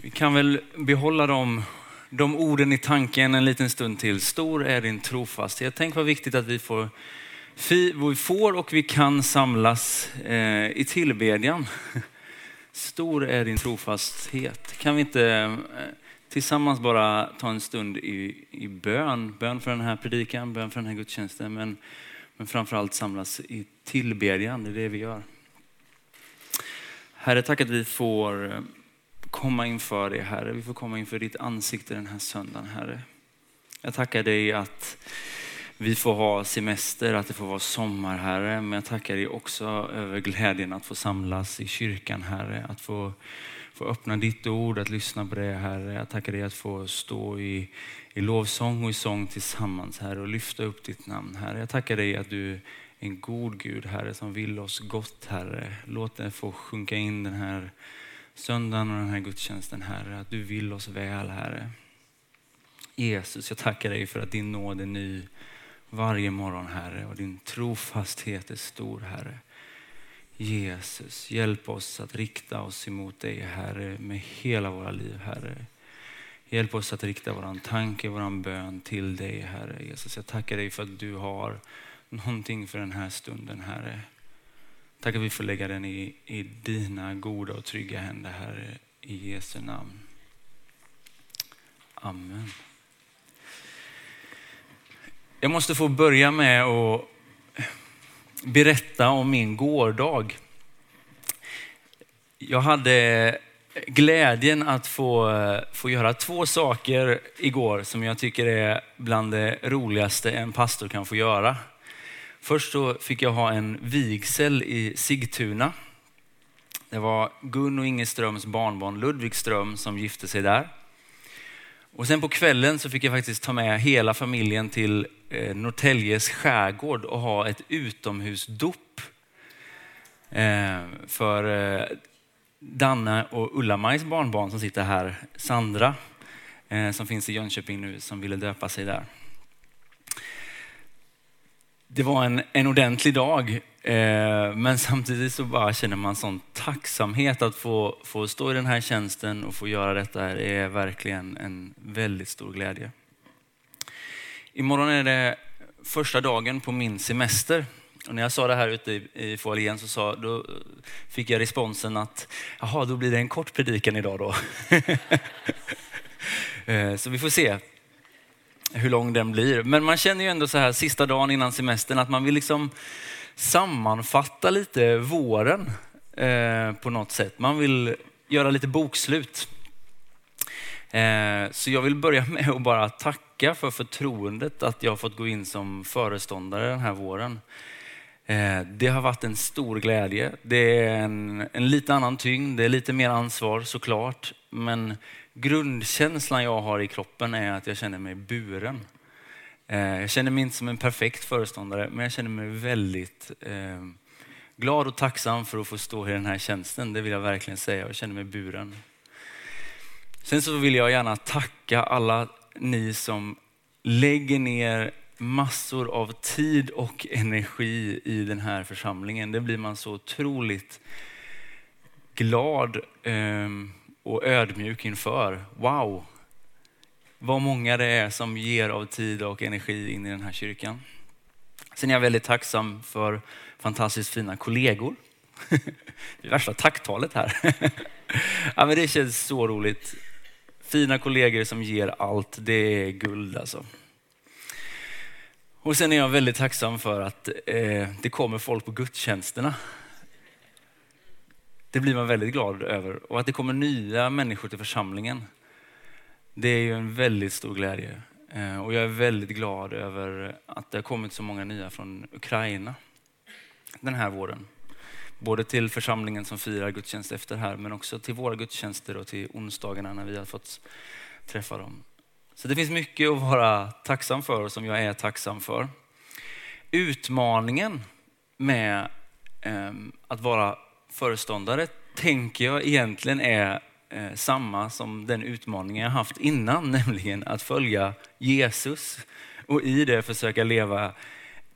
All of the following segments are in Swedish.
Vi kan väl behålla dem, de orden i tanken en liten stund till. Stor är din trofasthet. Tänk vad viktigt att vi får, vi får och vi kan samlas eh, i tillbedjan. Stor är din trofasthet. Kan vi inte eh, tillsammans bara ta en stund i, i bön? Bön för den här predikan, bön för den här gudstjänsten, men, men framförallt samlas i tillbedjan. Det är det vi gör. Herre, tack att vi får eh, komma inför dig Herre. Vi får komma inför ditt ansikte den här söndagen Herre. Jag tackar dig att vi får ha semester, att det får vara sommar Herre. Men jag tackar dig också över glädjen att få samlas i kyrkan Herre. Att få, få öppna ditt ord, att lyssna på det Herre. Jag tackar dig att få stå i, i lovsång och i sång tillsammans Herre och lyfta upp ditt namn Herre. Jag tackar dig att du är en god Gud Herre som vill oss gott Herre. Låt det få sjunka in den här söndagen och den här gudstjänsten Herre, att du vill oss väl Herre. Jesus, jag tackar dig för att din nåd är ny varje morgon Herre och din trofasthet är stor Herre. Jesus, hjälp oss att rikta oss emot dig Herre med hela våra liv Herre. Hjälp oss att rikta vår tanke, vår bön till dig Herre. Jesus, jag tackar dig för att du har någonting för den här stunden Herre. Tack att vi får lägga den i, i dina goda och trygga händer, Herre, i Jesu namn. Amen. Jag måste få börja med att berätta om min gårdag. Jag hade glädjen att få, få göra två saker igår som jag tycker är bland det roligaste en pastor kan få göra. Först så fick jag ha en vigsel i Sigtuna. Det var Gun och Inge Ströms barnbarn Ludvig Ström som gifte sig där. Och sen på kvällen så fick jag faktiskt ta med hela familjen till eh, Norrtäljes skärgård och ha ett utomhusdop. Eh, för eh, Danne och Ulla-Majs barnbarn som sitter här, Sandra, som finns i Jönköping nu, som ville döpa sig där det var en, en ordentlig dag, eh, men samtidigt så bara känner man sån tacksamhet att få, få stå i den här tjänsten och få göra detta. Det är verkligen en väldigt stor glädje. Imorgon är det första dagen på min semester. Och när jag sa det här ute i, i foajén så sa, då fick jag responsen att jaha, då blir det en kort predikan idag då. Eh, så vi får se hur lång den blir. Men man känner ju ändå så här sista dagen innan semestern att man vill liksom sammanfatta lite våren eh, på något sätt. Man vill göra lite bokslut. Eh, så jag vill börja med att bara tacka för förtroendet att jag har fått gå in som föreståndare den här våren. Eh, det har varit en stor glädje. Det är en, en lite annan tyngd, det är lite mer ansvar såklart. Men grundkänslan jag har i kroppen är att jag känner mig buren. Eh, jag känner mig inte som en perfekt föreståndare, men jag känner mig väldigt eh, glad och tacksam för att få stå i den här tjänsten. Det vill jag verkligen säga. Jag känner mig buren. Sen så vill jag gärna tacka alla ni som lägger ner massor av tid och energi i den här församlingen. Det blir man så otroligt glad eh, och ödmjuk inför. Wow, vad många det är som ger av tid och energi in i den här kyrkan. Sen är jag väldigt tacksam för fantastiskt fina kollegor. Det är värsta tacktalet här. Ja, men det känns så roligt. Fina kollegor som ger allt, det är guld alltså. Och sen är jag väldigt tacksam för att eh, det kommer folk på gudstjänsterna. Det blir man väldigt glad över. Och att det kommer nya människor till församlingen. Det är ju en väldigt stor glädje. Eh, och jag är väldigt glad över att det har kommit så många nya från Ukraina den här våren. Både till församlingen som firar gudstjänst efter här, men också till våra gudstjänster och till onsdagarna när vi har fått träffa dem. Så det finns mycket att vara tacksam för och som jag är tacksam för. Utmaningen med ehm, att vara föreståndare tänker jag egentligen är eh, samma som den utmaning jag haft innan, nämligen att följa Jesus och i det försöka leva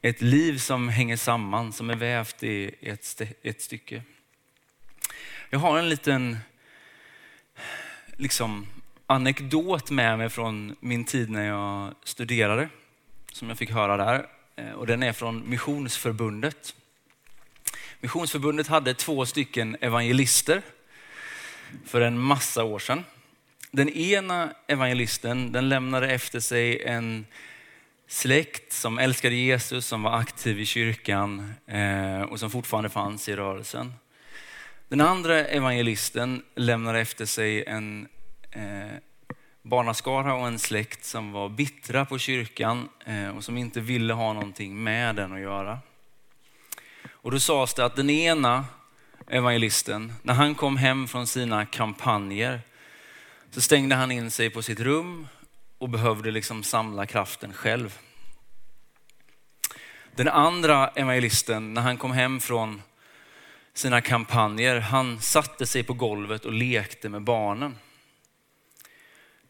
ett liv som hänger samman, som är vävt i ett, ett stycke. Jag har en liten, liksom anekdot med mig från min tid när jag studerade, som jag fick höra där. Eh, och den är från Missionsförbundet. Missionsförbundet hade två stycken evangelister för en massa år sedan. Den ena evangelisten den lämnade efter sig en släkt som älskade Jesus, som var aktiv i kyrkan eh, och som fortfarande fanns i rörelsen. Den andra evangelisten lämnade efter sig en eh, barnaskara och en släkt som var bittra på kyrkan eh, och som inte ville ha någonting med den att göra. Och då sades det att den ena evangelisten, när han kom hem från sina kampanjer, så stängde han in sig på sitt rum och behövde liksom samla kraften själv. Den andra evangelisten, när han kom hem från sina kampanjer, han satte sig på golvet och lekte med barnen.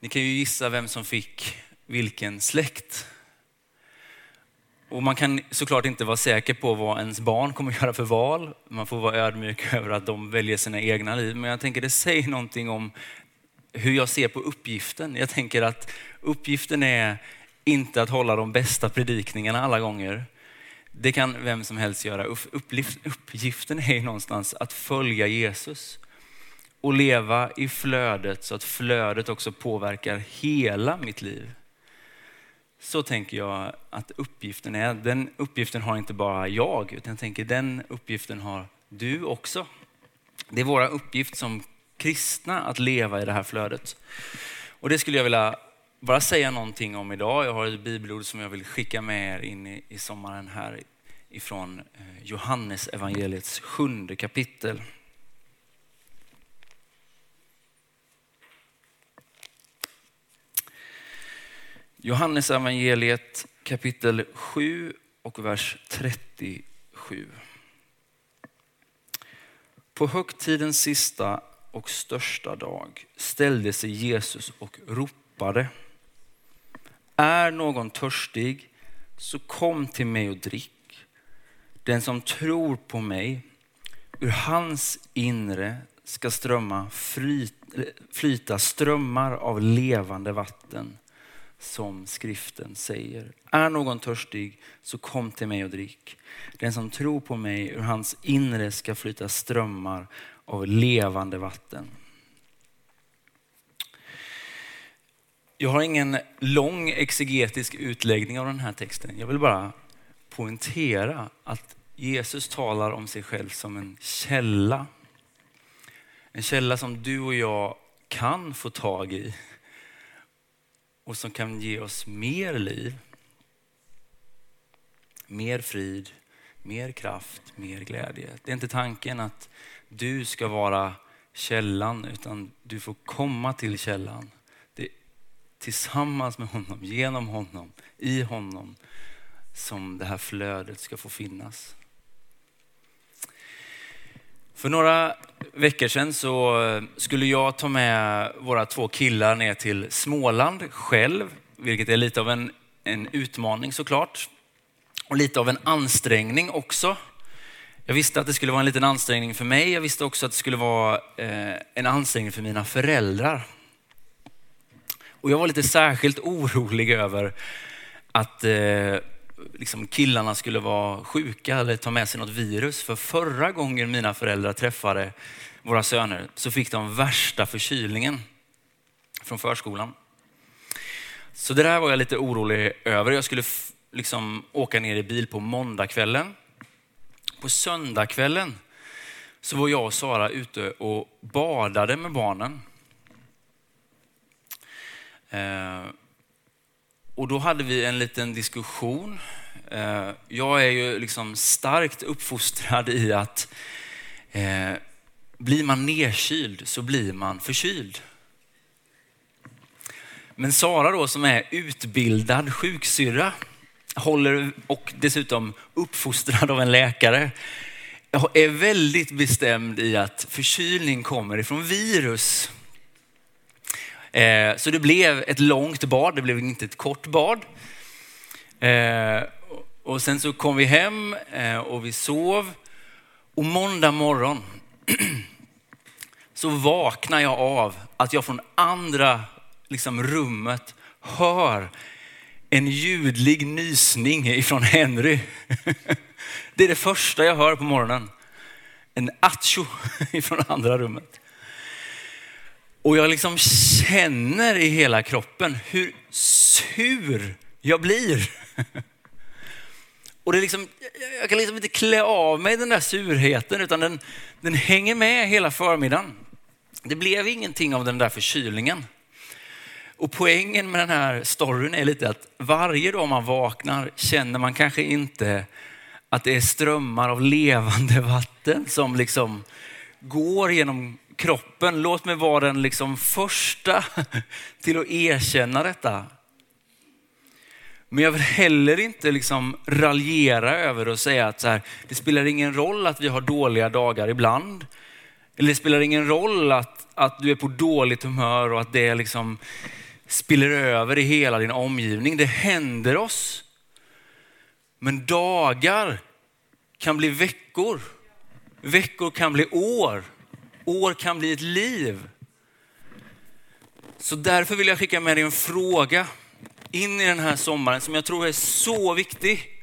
Ni kan ju gissa vem som fick vilken släkt. Och man kan såklart inte vara säker på vad ens barn kommer att göra för val. Man får vara ödmjuk över att de väljer sina egna liv. Men jag tänker det säger någonting om hur jag ser på uppgiften. Jag tänker att uppgiften är inte att hålla de bästa predikningarna alla gånger. Det kan vem som helst göra. Uppgiften är någonstans att följa Jesus och leva i flödet så att flödet också påverkar hela mitt liv. Så tänker jag att uppgiften är. Den uppgiften har inte bara jag, utan jag tänker den uppgiften har du också. Det är vår uppgift som kristna att leva i det här flödet. Och det skulle jag vilja bara säga någonting om idag. Jag har ett bibelord som jag vill skicka med er in i, i sommaren här ifrån eh, Johannes evangeliets sjunde kapitel. Johannes evangeliet kapitel 7 och vers 37. På högtidens sista och största dag ställde sig Jesus och ropade. Är någon törstig så kom till mig och drick. Den som tror på mig, ur hans inre ska strömma flyta strömmar av levande vatten som skriften säger. Är någon törstig så kom till mig och drick. Den som tror på mig, ur hans inre ska flyta strömmar av levande vatten. Jag har ingen lång exegetisk utläggning av den här texten. Jag vill bara poängtera att Jesus talar om sig själv som en källa. En källa som du och jag kan få tag i och som kan ge oss mer liv, mer frid, mer kraft, mer glädje. Det är inte tanken att du ska vara källan, utan du får komma till källan. Det är tillsammans med honom, genom honom, i honom som det här flödet ska få finnas. För några veckor sedan så eh, skulle jag ta med våra två killar ner till Småland själv, vilket är lite av en, en utmaning såklart. Och lite av en ansträngning också. Jag visste att det skulle vara en liten ansträngning för mig. Jag visste också att det skulle vara eh, en ansträngning för mina föräldrar. Och jag var lite särskilt orolig över att eh, liksom killarna skulle vara sjuka eller ta med sig något virus. För förra gången mina föräldrar träffade våra söner så fick de värsta förkylningen från förskolan. Så det där var jag lite orolig över. Jag skulle liksom åka ner i bil på måndagskvällen på söndagskvällen så var jag och Sara ute och badade med barnen. Eh, och då hade vi en liten diskussion. Eh, jag är ju liksom starkt uppfostrad i att eh, blir man nedkyld så blir man förkyld. Men Sara då som är utbildad sjuksyrra håller och dessutom uppfostrad av en läkare, är väldigt bestämd i att förkylning kommer ifrån virus. Eh, så det blev ett långt bad, det blev inte ett kort bad. Eh, och sen så kom vi hem eh, och vi sov. Och måndag morgon så vaknar jag av att jag från andra liksom, rummet hör en ljudlig nysning ifrån Henry. Det är det första jag hör på morgonen. En attjo ifrån andra rummet. Och jag liksom känner i hela kroppen hur sur jag blir. Och det är liksom, jag kan liksom inte klä av mig den där surheten utan den, den hänger med hela förmiddagen. Det blev ingenting av den där förkylningen. Och poängen med den här storyn är lite att varje dag man vaknar känner man kanske inte att det är strömmar av levande vatten som liksom går genom kroppen. Låt mig vara den liksom första till att erkänna detta. Men jag vill heller inte liksom raljera över och säga att så här, det spelar ingen roll att vi har dåliga dagar ibland. Eller det spelar ingen roll att, att du är på dåligt humör och att det liksom spiller över i hela din omgivning. Det händer oss. Men dagar kan bli veckor. Veckor kan bli år. År kan bli ett liv. Så därför vill jag skicka med dig en fråga in i den här sommaren som jag tror är så viktig.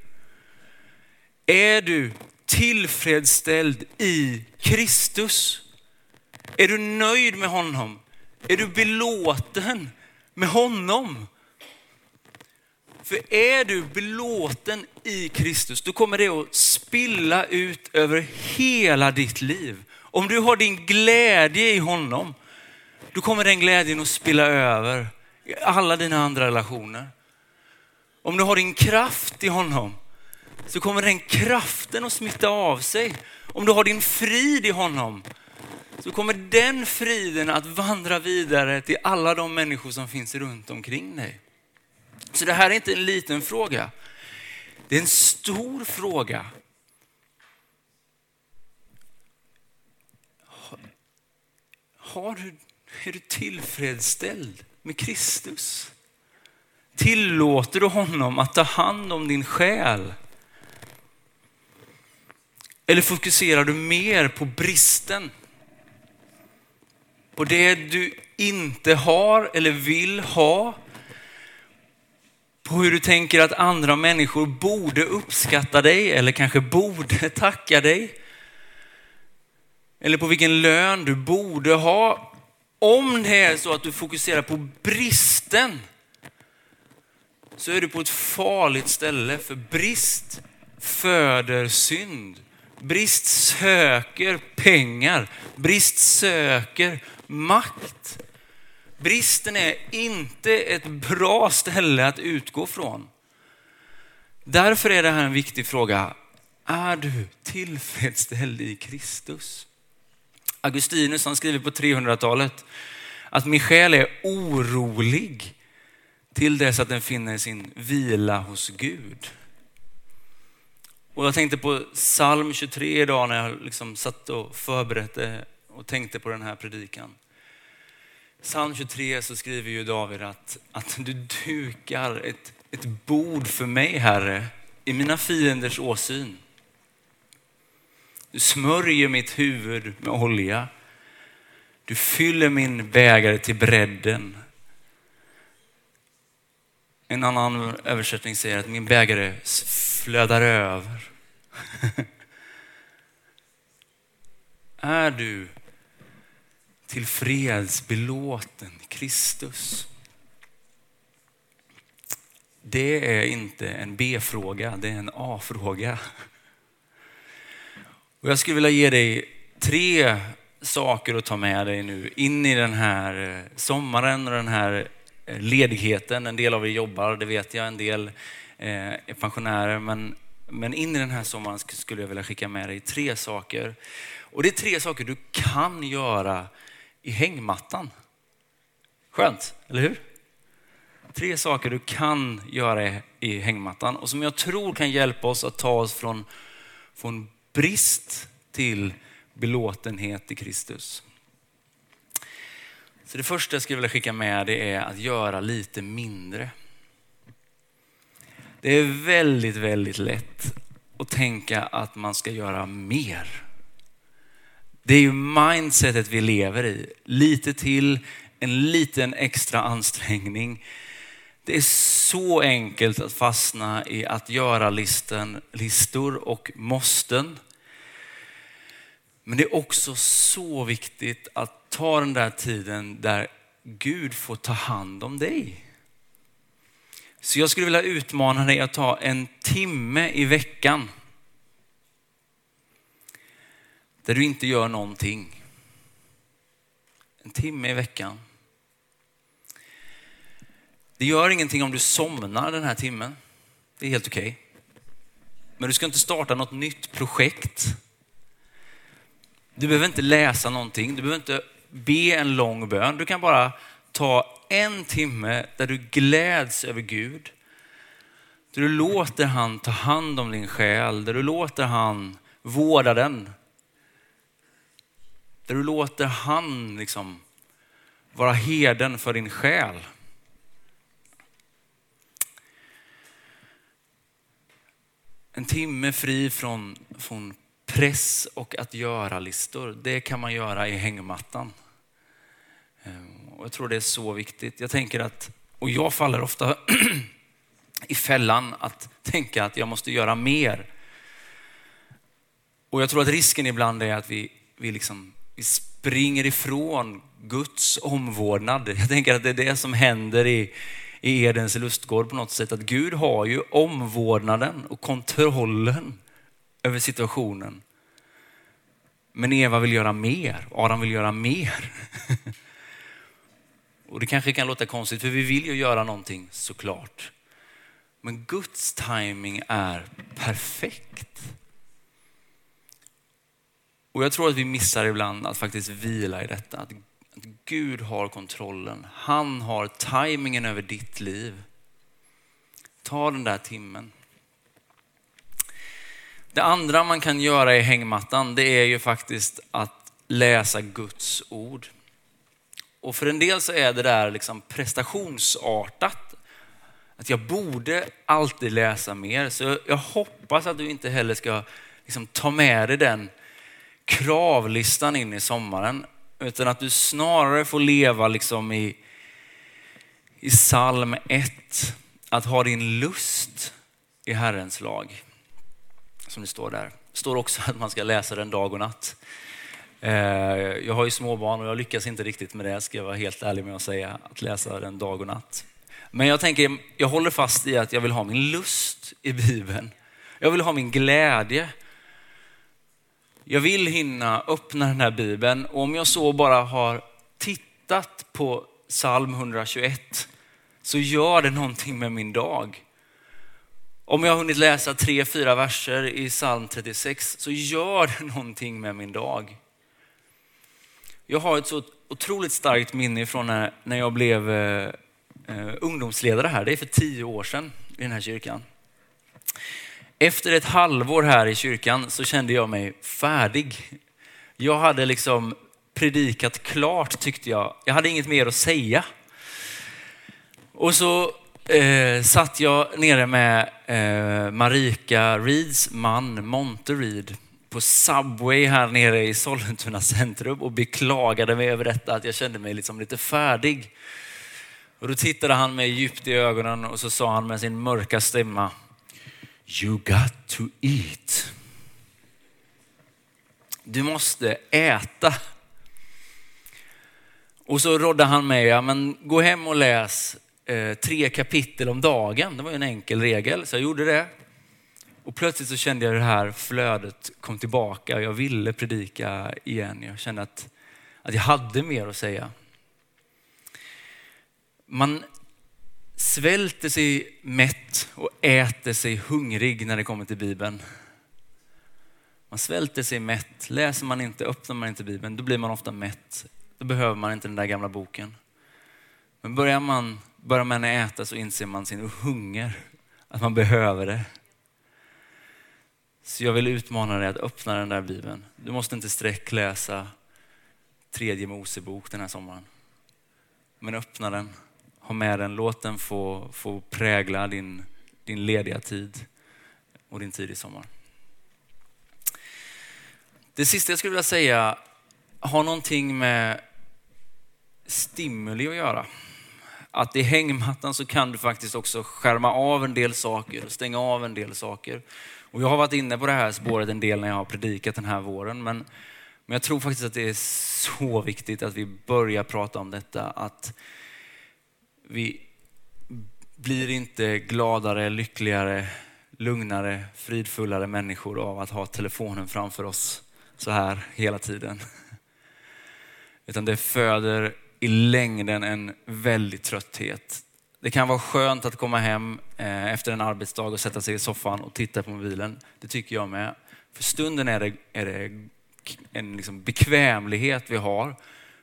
Är du tillfredsställd i Kristus? Är du nöjd med honom? Är du belåten med honom? För är du belåten i Kristus, då kommer det att spilla ut över hela ditt liv. Om du har din glädje i honom, då kommer den glädjen att spilla över i alla dina andra relationer. Om du har din kraft i honom, så kommer den kraften att smitta av sig. Om du har din frid i honom, så kommer den friden att vandra vidare till alla de människor som finns runt omkring dig. Så det här är inte en liten fråga. Det är en stor fråga. Har du, är du tillfredsställd med Kristus? Tillåter du honom att ta hand om din själ? Eller fokuserar du mer på bristen? På det du inte har eller vill ha? På hur du tänker att andra människor borde uppskatta dig eller kanske borde tacka dig? Eller på vilken lön du borde ha? Om det är så att du fokuserar på bristen så är du på ett farligt ställe för brist föder synd. Brist söker pengar. Brist söker makt. Bristen är inte ett bra ställe att utgå från. Därför är det här en viktig fråga. Är du tillfredsställd i Kristus? Augustinus han skriver på 300-talet att min själ är orolig till dess att den finner sin vila hos Gud. Och jag tänkte på psalm 23 idag när jag liksom satt och förberedde och tänkte på den här predikan. Psalm 23 så skriver ju David att, att du dukar ett, ett bord för mig, Herre, i mina fienders åsyn. Du smörjer mitt huvud med olja. Du fyller min bägare till bredden. En annan översättning säger att min bägare flödar över. Är du tillfreds, belåten Kristus? Det är inte en B-fråga, det är en A-fråga. Och jag skulle vilja ge dig tre saker att ta med dig nu in i den här eh, sommaren och den här eh, ledigheten. En del av er jobbar, det vet jag. En del eh, är pensionärer. Men, men in i den här sommaren skulle jag vilja skicka med dig tre saker. Och det är tre saker du kan göra i hängmattan. Skönt, eller hur? Tre saker du kan göra i hängmattan och som jag tror kan hjälpa oss att ta oss från, från brist till belåtenhet i Kristus. Så det första jag skulle vilja skicka med det är att göra lite mindre. Det är väldigt, väldigt lätt att tänka att man ska göra mer. Det är ju mindsetet vi lever i. Lite till, en liten extra ansträngning. Det är så enkelt att fastna i att göra listen, listor och måsten. Men det är också så viktigt att ta den där tiden där Gud får ta hand om dig. Så jag skulle vilja utmana dig att ta en timme i veckan där du inte gör någonting. En timme i veckan. Det gör ingenting om du somnar den här timmen. Det är helt okej. Okay. Men du ska inte starta något nytt projekt. Du behöver inte läsa någonting. Du behöver inte be en lång bön. Du kan bara ta en timme där du gläds över Gud. Där du låter han ta hand om din själ, där du låter han vårda den. Där du låter han liksom vara herden för din själ. En timme fri från, från press och att göra-listor, det kan man göra i hängmattan. Ehm, och jag tror det är så viktigt. Jag tänker att, och jag faller ofta i fällan att tänka att jag måste göra mer. Och jag tror att risken ibland är att vi, vi, liksom, vi springer ifrån Guds omvårdnad. Jag tänker att det är det som händer i, i Edens lustgård på något sätt. Att Gud har ju omvårdnaden och kontrollen över situationen. Men Eva vill göra mer, Adam vill göra mer. Och det kanske kan låta konstigt för vi vill ju göra någonting såklart. Men Guds timing är perfekt. Och jag tror att vi missar ibland att faktiskt vila i detta. Att, att Gud har kontrollen. Han har tajmingen över ditt liv. Ta den där timmen. Det andra man kan göra i hängmattan, det är ju faktiskt att läsa Guds ord. Och för en del så är det där liksom prestationsartat. Att jag borde alltid läsa mer. Så jag hoppas att du inte heller ska liksom ta med dig den kravlistan in i sommaren. Utan att du snarare får leva liksom i, i psalm 1. Att ha din lust i Herrens lag. Som det står där. Det står också att man ska läsa den dag och natt. Eh, jag har ju småbarn och jag lyckas inte riktigt med det, ska jag vara helt ärlig med att säga, att läsa den dag och natt. Men jag tänker, jag håller fast i att jag vill ha min lust i Bibeln. Jag vill ha min glädje. Jag vill hinna öppna den här Bibeln och om jag så bara har tittat på psalm 121 så gör det någonting med min dag. Om jag har hunnit läsa tre, fyra verser i psalm 36 så gör det någonting med min dag. Jag har ett så otroligt starkt minne från när, när jag blev eh, eh, ungdomsledare här. Det är för tio år sedan i den här kyrkan. Efter ett halvår här i kyrkan så kände jag mig färdig. Jag hade liksom predikat klart tyckte jag. Jag hade inget mer att säga. Och så eh, satt jag nere med eh, Marika Reeds man Monte Reed på Subway här nere i Sollentuna centrum och beklagade mig över detta, att jag kände mig liksom lite färdig. Och då tittade han mig djupt i ögonen och så sa han med sin mörka stämma, You got to eat. Du måste äta. Och så rådde han mig, ja, men gå hem och läs eh, tre kapitel om dagen. Det var ju en enkel regel, så jag gjorde det. Och plötsligt så kände jag det här flödet kom tillbaka. Jag ville predika igen. Jag kände att, att jag hade mer att säga. Man svälter sig mätt och äter sig hungrig när det kommer till Bibeln. Man svälter sig mätt. Läser man inte, öppnar man inte Bibeln, då blir man ofta mätt. Då behöver man inte den där gamla boken. Men börjar man, börjar man äta så inser man sin hunger, att man behöver det. Så jag vill utmana dig att öppna den där bibeln. Du måste inte sträckläsa tredje Mosebok den här sommaren. Men öppna den, ha med den, låt den få, få prägla din, din lediga tid och din tid i sommar. Det sista jag skulle vilja säga har någonting med stimuli att göra. Att i hängmattan så kan du faktiskt också skärma av en del saker stänga av en del saker. Och jag har varit inne på det här spåret en del när jag har predikat den här våren. Men, men jag tror faktiskt att det är så viktigt att vi börjar prata om detta. Att vi blir inte gladare, lyckligare, lugnare, fridfullare människor av att ha telefonen framför oss så här hela tiden. Utan det föder i längden en väldig trötthet. Det kan vara skönt att komma hem eh, efter en arbetsdag och sätta sig i soffan och titta på mobilen. Det tycker jag med. För stunden är det, är det en liksom bekvämlighet vi har.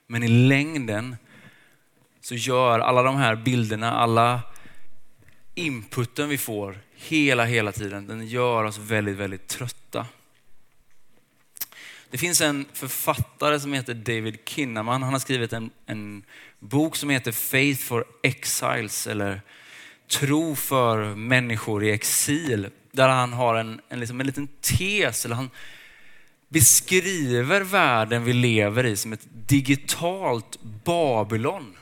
Men i längden så gör alla de här bilderna, alla inputen vi får hela, hela tiden, den gör oss väldigt, väldigt trötta. Det finns en författare som heter David Kinnaman. Han har skrivit en, en bok som heter Faith for Exiles eller Tro för människor i exil. Där han har en, en, liksom en liten tes, eller han beskriver världen vi lever i som ett digitalt Babylon.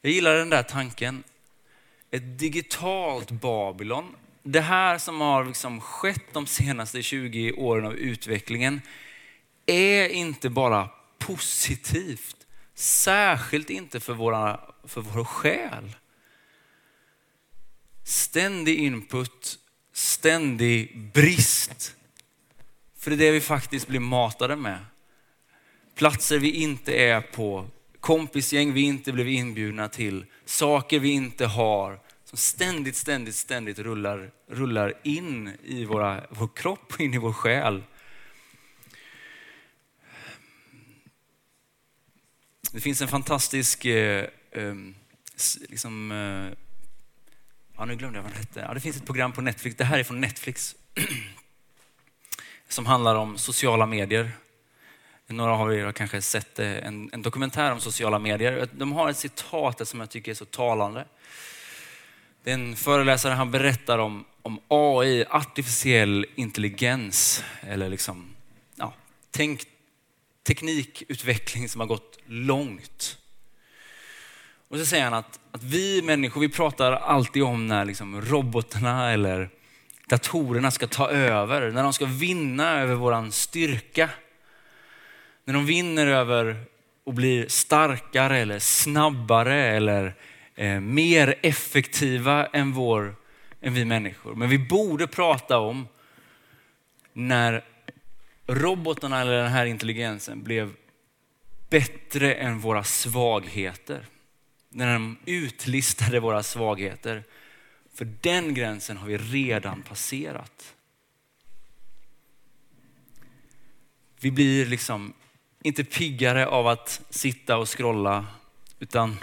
Jag gillar den där tanken. Ett digitalt Babylon det här som har liksom skett de senaste 20 åren av utvecklingen är inte bara positivt, särskilt inte för, våra, för vår själ. Ständig input, ständig brist. För det är det vi faktiskt blir matade med. Platser vi inte är på, kompisgäng vi inte blev inbjudna till, saker vi inte har, som ständigt, ständigt, ständigt rullar, rullar in i våra, vår kropp och in i vår själ. Det finns en fantastisk, eh, eh, liksom, eh, ja, nu glömde jag vad den hette. Ja, det finns ett program på Netflix, det här är från Netflix, som handlar om sociala medier. Några av er har kanske sett eh, en, en dokumentär om sociala medier. De har ett citat som jag tycker är så talande. Det är en föreläsare, han berättar om, om AI, artificiell intelligens, eller liksom, ja, tänk, teknikutveckling som har gått långt. Och så säger han att, att vi människor, vi pratar alltid om när liksom robotarna eller datorerna ska ta över, när de ska vinna över våran styrka. När de vinner över och blir starkare eller snabbare eller eh, mer effektiva än, vår, än vi människor. Men vi borde prata om när robotarna eller den här intelligensen blev bättre än våra svagheter. När de utlistade våra svagheter. För den gränsen har vi redan passerat. Vi blir liksom inte piggare av att sitta och scrolla, utan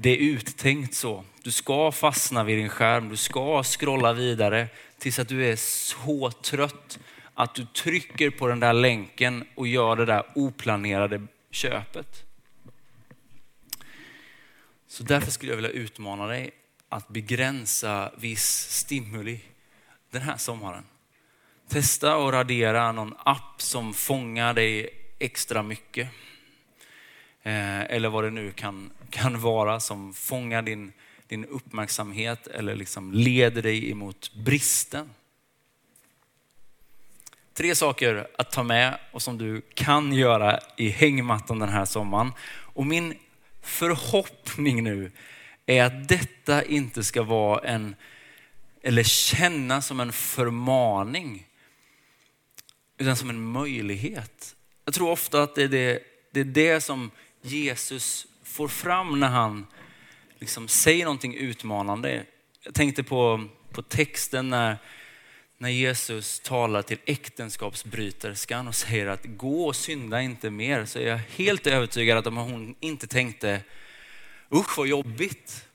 det är uttänkt så. Du ska fastna vid din skärm, du ska scrolla vidare tills att du är så trött att du trycker på den där länken och gör det där oplanerade köpet. Så därför skulle jag vilja utmana dig att begränsa viss stimuli den här sommaren. Testa att radera någon app som fångar dig extra mycket. Eh, eller vad det nu kan, kan vara som fångar din, din uppmärksamhet eller liksom leder dig emot bristen. Tre saker att ta med och som du kan göra i hängmattan den här sommaren. Och min förhoppning nu är att detta inte ska vara en, eller kännas som en förmaning, utan som en möjlighet. Jag tror ofta att det är det, det, är det som Jesus får fram när han liksom säger någonting utmanande. Jag tänkte på, på texten när, när Jesus talar till äktenskapsbryterskan och säger att gå och synda inte mer. Så är jag helt övertygad att om hon inte tänkte usch vad jobbigt.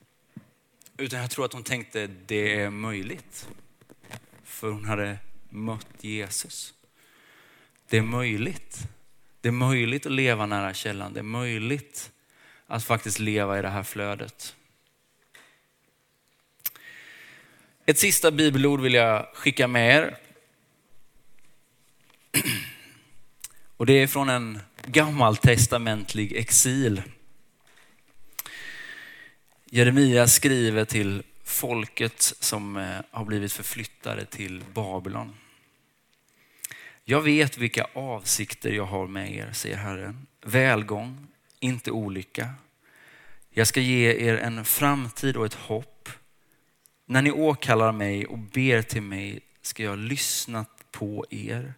Utan jag tror att hon tänkte det är möjligt. För hon hade mött Jesus. Det är möjligt. Det är möjligt att leva nära källan. Det är möjligt att faktiskt leva i det här flödet. Ett sista bibelord vill jag skicka med er. Och det är från en gammaltestamentlig exil. Jeremia skriver till folket som eh, har blivit förflyttade till Babylon. Jag vet vilka avsikter jag har med er, säger Herren. Välgång, inte olycka. Jag ska ge er en framtid och ett hopp. När ni åkallar mig och ber till mig ska jag lyssna på er.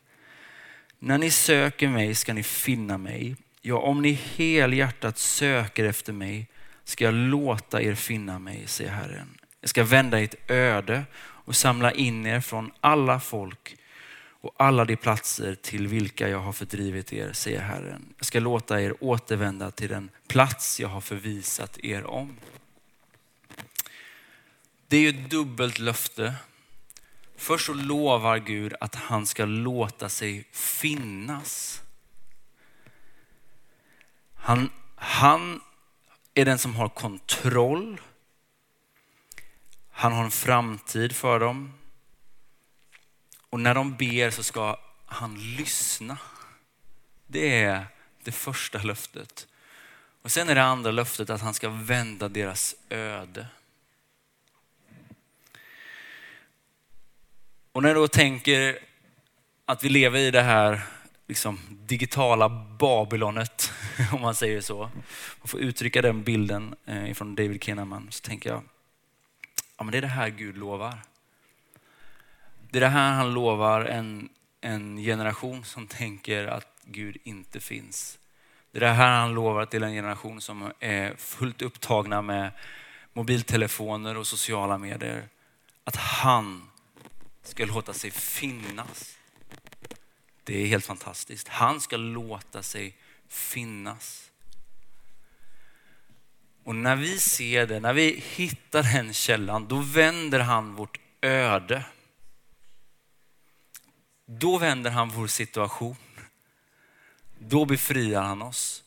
När ni söker mig ska ni finna mig. Ja, om ni helhjärtat söker efter mig ska jag låta er finna mig, säger Herren. Jag ska vända ert öde och samla in er från alla folk och alla de platser till vilka jag har fördrivit er, säger Herren. Jag ska låta er återvända till den plats jag har förvisat er om. Det är ju ett dubbelt löfte. Först så lovar Gud att han ska låta sig finnas. Han, han är den som har kontroll. Han har en framtid för dem. Och när de ber så ska han lyssna. Det är det första löftet. Och sen är det andra löftet att han ska vända deras öde. Och när jag då tänker att vi lever i det här liksom, digitala Babylonet, om man säger så. och får uttrycka den bilden eh, från David Kinnaman. Så tänker jag, ja men det är det här Gud lovar. Det är det här han lovar en, en generation som tänker att Gud inte finns. Det är det här han lovar till en generation som är fullt upptagna med mobiltelefoner och sociala medier. Att han ska låta sig finnas. Det är helt fantastiskt. Han ska låta sig finnas. Och när vi ser det, när vi hittar den källan, då vänder han vårt öde. Då vänder han vår situation. Då befriar han oss.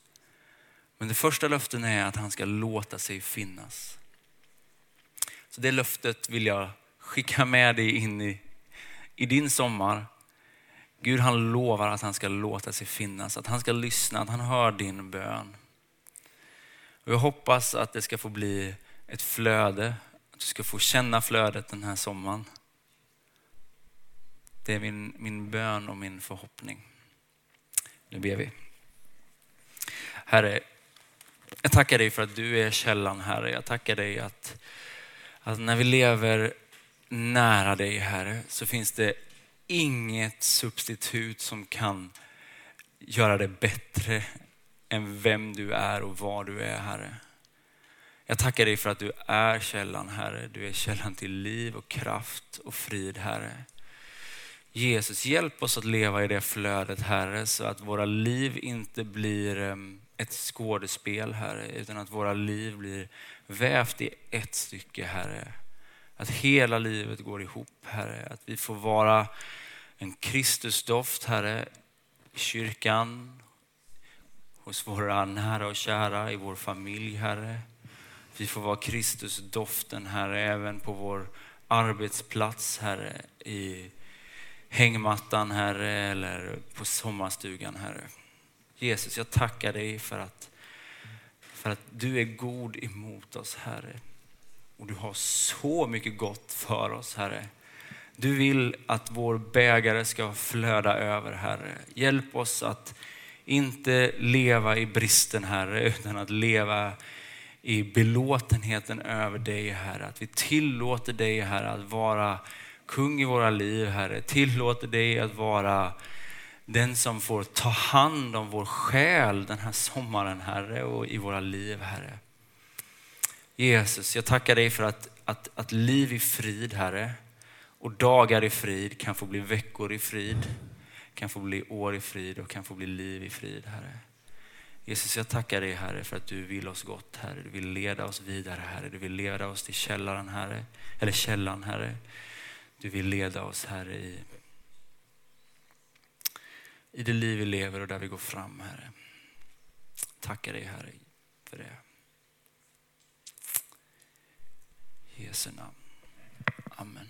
Men det första löftet är att han ska låta sig finnas. Så det löftet vill jag skicka med dig in i, i din sommar. Gud han lovar att han ska låta sig finnas, att han ska lyssna, att han hör din bön. Och jag hoppas att det ska få bli ett flöde, att du ska få känna flödet den här sommaren. Det är min, min bön och min förhoppning. Nu ber vi. Herre, jag tackar dig för att du är källan Herre. Jag tackar dig att, att när vi lever nära dig Herre så finns det inget substitut som kan göra det bättre än vem du är och var du är Herre. Jag tackar dig för att du är källan Herre. Du är källan till liv och kraft och frid Herre. Jesus, hjälp oss att leva i det flödet Herre, så att våra liv inte blir ehm, ett skådespel Herre, utan att våra liv blir vävt i ett stycke Herre. Att hela livet går ihop Herre, att vi får vara en Kristusdoft Herre, i kyrkan, hos våra nära och kära, i vår familj Herre. Vi får vara Kristusdoften Herre, även på vår arbetsplats Herre, i hängmattan Herre eller på sommarstugan Herre. Jesus, jag tackar dig för att, för att du är god emot oss Herre. Och du har så mycket gott för oss Herre. Du vill att vår bägare ska flöda över Herre. Hjälp oss att inte leva i bristen Herre, utan att leva i belåtenheten över dig Herre. Att vi tillåter dig Herre att vara kung i våra liv, Herre. Tillåter dig att vara den som får ta hand om vår själ den här sommaren, Herre, och i våra liv, Herre. Jesus, jag tackar dig för att, att, att liv i frid, Herre, och dagar i frid kan få bli veckor i frid, kan få bli år i frid och kan få bli liv i frid, Herre. Jesus, jag tackar dig Herre för att du vill oss gott, Herre. Du vill leda oss vidare, Herre. Du vill leda oss till källaren, Herre. Eller källan, Herre. Du vill leda oss Herre i, i det liv vi lever och där vi går fram Herre. Tackar dig Herre för det. I Jesu namn. Amen.